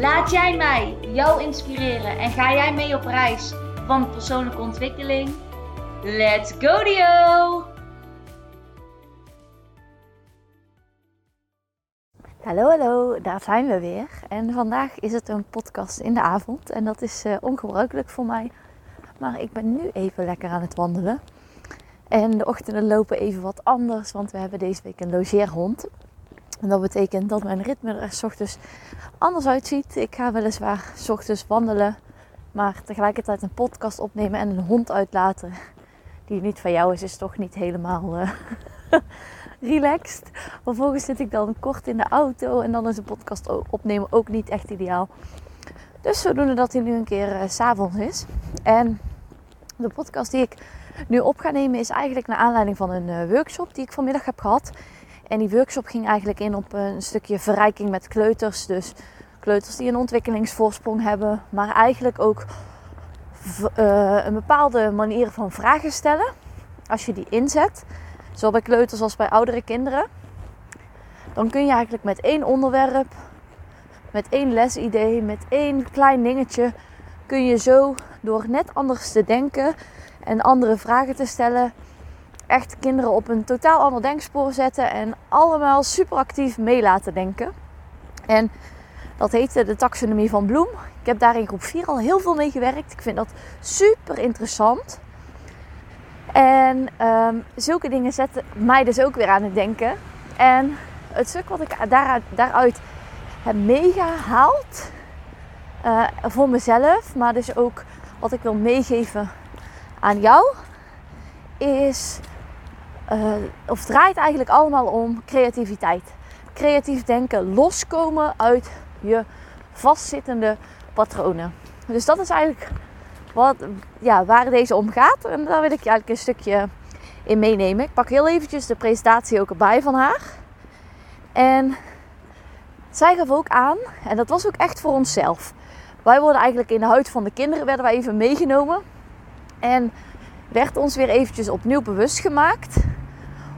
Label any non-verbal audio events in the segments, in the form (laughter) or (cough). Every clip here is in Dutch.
Laat jij mij jou inspireren en ga jij mee op reis van persoonlijke ontwikkeling? Let's go Dio! Hallo, hallo, daar zijn we weer. En vandaag is het een podcast in de avond. En dat is uh, ongebruikelijk voor mij. Maar ik ben nu even lekker aan het wandelen. En de ochtenden lopen even wat anders, want we hebben deze week een logeerhond. En dat betekent dat mijn ritme er s ochtends anders uitziet. Ik ga weliswaar s ochtends wandelen, maar tegelijkertijd een podcast opnemen en een hond uitlaten. Die niet van jou is, is toch niet helemaal uh, (laughs) relaxed. Vervolgens zit ik dan kort in de auto en dan is een podcast opnemen ook niet echt ideaal. Dus zodoende dat hij nu een keer uh, s'avonds is. En de podcast die ik nu op ga nemen is eigenlijk naar aanleiding van een uh, workshop die ik vanmiddag heb gehad. En die workshop ging eigenlijk in op een stukje verrijking met kleuters. Dus kleuters die een ontwikkelingsvoorsprong hebben, maar eigenlijk ook uh, een bepaalde manier van vragen stellen. Als je die inzet, zowel bij kleuters als bij oudere kinderen, dan kun je eigenlijk met één onderwerp, met één lesidee, met één klein dingetje, kun je zo door net anders te denken en andere vragen te stellen, echt kinderen op een totaal ander denkspoor zetten en allemaal super actief mee laten denken. En dat heette de taxonomie van Bloem. Ik heb daar in groep 4 al heel veel mee gewerkt. Ik vind dat super interessant. En um, zulke dingen zetten mij dus ook weer aan het denken. En het stuk wat ik daaruit, daaruit heb meegehaald uh, voor mezelf, maar dus ook wat ik wil meegeven aan jou, is uh, of draait eigenlijk allemaal om creativiteit. Creatief denken, loskomen uit je vastzittende patronen. Dus dat is eigenlijk wat, ja, waar deze om gaat. En daar wil ik je eigenlijk een stukje in meenemen. Ik pak heel eventjes de presentatie ook erbij van haar. En zij gaf ook aan, en dat was ook echt voor onszelf. Wij worden eigenlijk in de huid van de kinderen werden wij even meegenomen. En werd ons weer eventjes opnieuw bewust gemaakt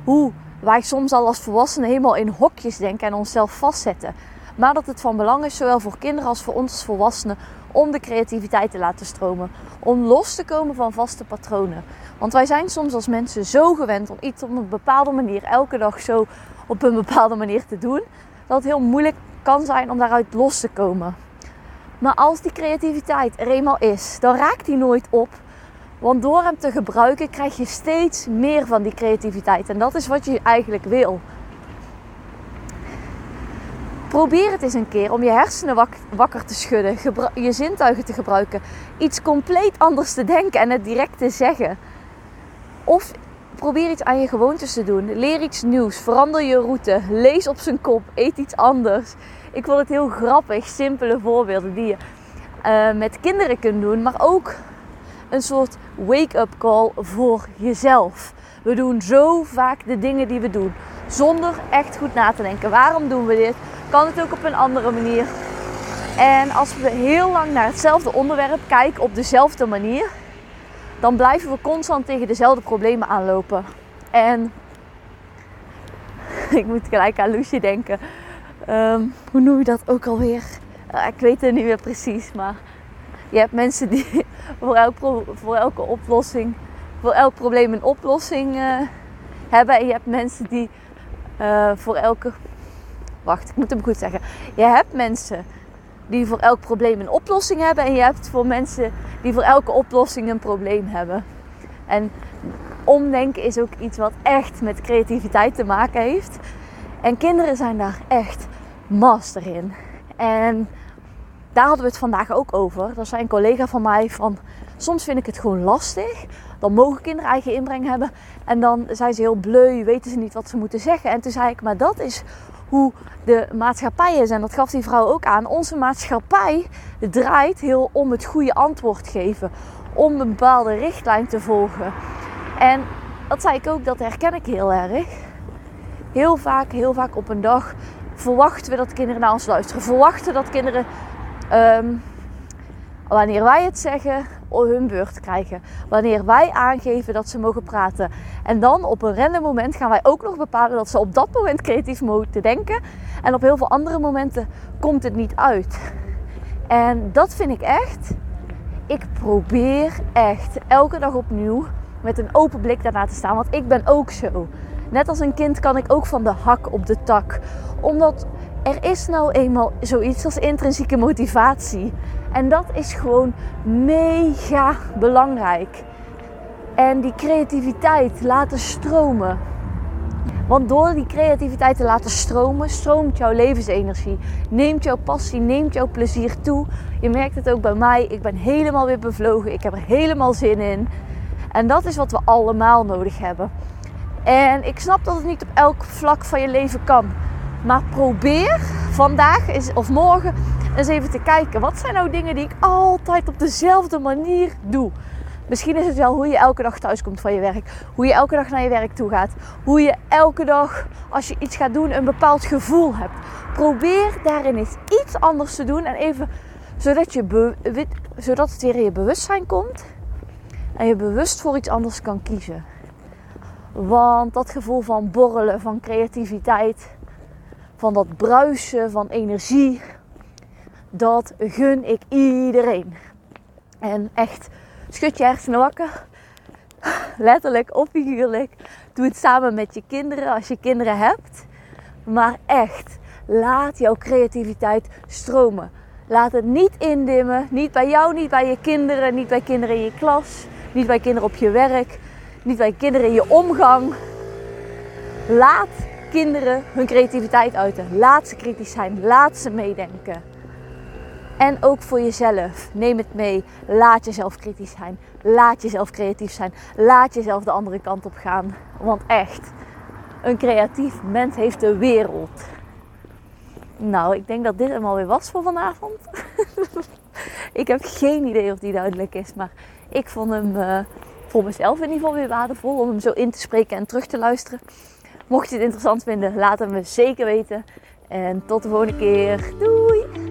hoe wij soms al als volwassenen helemaal in hokjes denken en onszelf vastzetten. Maar dat het van belang is, zowel voor kinderen als voor ons als volwassenen, om de creativiteit te laten stromen. Om los te komen van vaste patronen. Want wij zijn soms als mensen zo gewend om iets op een bepaalde manier, elke dag zo op een bepaalde manier te doen, dat het heel moeilijk kan zijn om daaruit los te komen. Maar als die creativiteit er eenmaal is, dan raakt die nooit op. Want door hem te gebruiken krijg je steeds meer van die creativiteit. En dat is wat je eigenlijk wil. Probeer het eens een keer om je hersenen wakker te schudden, je zintuigen te gebruiken, iets compleet anders te denken en het direct te zeggen. Of probeer iets aan je gewoontes te doen. Leer iets nieuws, verander je route, lees op zijn kop, eet iets anders. Ik vond het heel grappig, simpele voorbeelden die je uh, met kinderen kunt doen, maar ook een soort wake-up call voor jezelf. We doen zo vaak de dingen die we doen zonder echt goed na te denken. Waarom doen we dit? Kan het ook op een andere manier? En als we heel lang naar hetzelfde onderwerp kijken op dezelfde manier, dan blijven we constant tegen dezelfde problemen aanlopen. En (laughs) ik moet gelijk aan Loesje denken. Ehm, hoe noem je dat ook alweer? Uh, ik weet het niet meer precies, maar je hebt mensen die voor, elk voor elke oplossing, voor elk probleem een oplossing uh, hebben. En je hebt mensen die uh, voor elke. Wacht, ik moet hem goed zeggen. Je hebt mensen die voor elk probleem een oplossing hebben. En je hebt voor mensen die voor elke oplossing een probleem hebben. En omdenken is ook iets wat echt met creativiteit te maken heeft. En kinderen zijn daar echt master in. En daar hadden we het vandaag ook over. Er zei een collega van mij van... Soms vind ik het gewoon lastig. Dan mogen kinderen eigen inbreng hebben. En dan zijn ze heel bleu, weten ze niet wat ze moeten zeggen. En toen zei ik, maar dat is hoe de maatschappij is. En dat gaf die vrouw ook aan. Onze maatschappij draait heel om het goede antwoord geven. Om een bepaalde richtlijn te volgen. En dat zei ik ook, dat herken ik heel erg. Heel vaak, heel vaak op een dag verwachten we dat kinderen naar ons luisteren. Verwachten dat kinderen, ehm, wanneer wij het zeggen, hun beurt krijgen. Wanneer wij aangeven dat ze mogen praten. En dan op een random moment gaan wij ook nog bepalen dat ze op dat moment creatief moeten denken. En op heel veel andere momenten komt het niet uit. En dat vind ik echt. Ik probeer echt elke dag opnieuw met een open blik daarna te staan. Want ik ben ook zo. Net als een kind kan ik ook van de hak op de tak. Omdat er is nou eenmaal zoiets als intrinsieke motivatie. En dat is gewoon mega belangrijk. En die creativiteit laten stromen. Want door die creativiteit te laten stromen, stroomt jouw levensenergie. Neemt jouw passie, neemt jouw plezier toe. Je merkt het ook bij mij. Ik ben helemaal weer bevlogen. Ik heb er helemaal zin in. En dat is wat we allemaal nodig hebben. En ik snap dat het niet op elk vlak van je leven kan. Maar probeer vandaag of morgen eens even te kijken. Wat zijn nou dingen die ik altijd op dezelfde manier doe? Misschien is het wel hoe je elke dag thuis komt van je werk. Hoe je elke dag naar je werk toe gaat. Hoe je elke dag, als je iets gaat doen, een bepaald gevoel hebt. Probeer daarin eens iets anders te doen. En even, zodat, je zodat het weer in je bewustzijn komt. En je bewust voor iets anders kan kiezen. Want dat gevoel van borrelen, van creativiteit, van dat bruisen van energie, dat gun ik iedereen. En echt, schud je hersenen wakker. Letterlijk of figuurlijk. Doe het samen met je kinderen als je kinderen hebt. Maar echt, laat jouw creativiteit stromen. Laat het niet indimmen. Niet bij jou, niet bij je kinderen, niet bij kinderen in je klas, niet bij kinderen op je werk, niet bij kinderen in je omgang. Laat kinderen hun creativiteit uiten. Laat ze kritisch zijn. Laat ze meedenken. En ook voor jezelf. Neem het mee. Laat jezelf kritisch zijn. Laat jezelf creatief zijn. Laat jezelf de andere kant op gaan. Want echt, een creatief mens heeft de wereld. Nou, ik denk dat dit helemaal weer was voor vanavond. (laughs) ik heb geen idee of die duidelijk is, maar ik vond hem uh, voor mezelf in ieder geval weer waardevol om hem zo in te spreken en terug te luisteren. Mocht je het interessant vinden, laat het me zeker weten. En tot de volgende keer. Doei!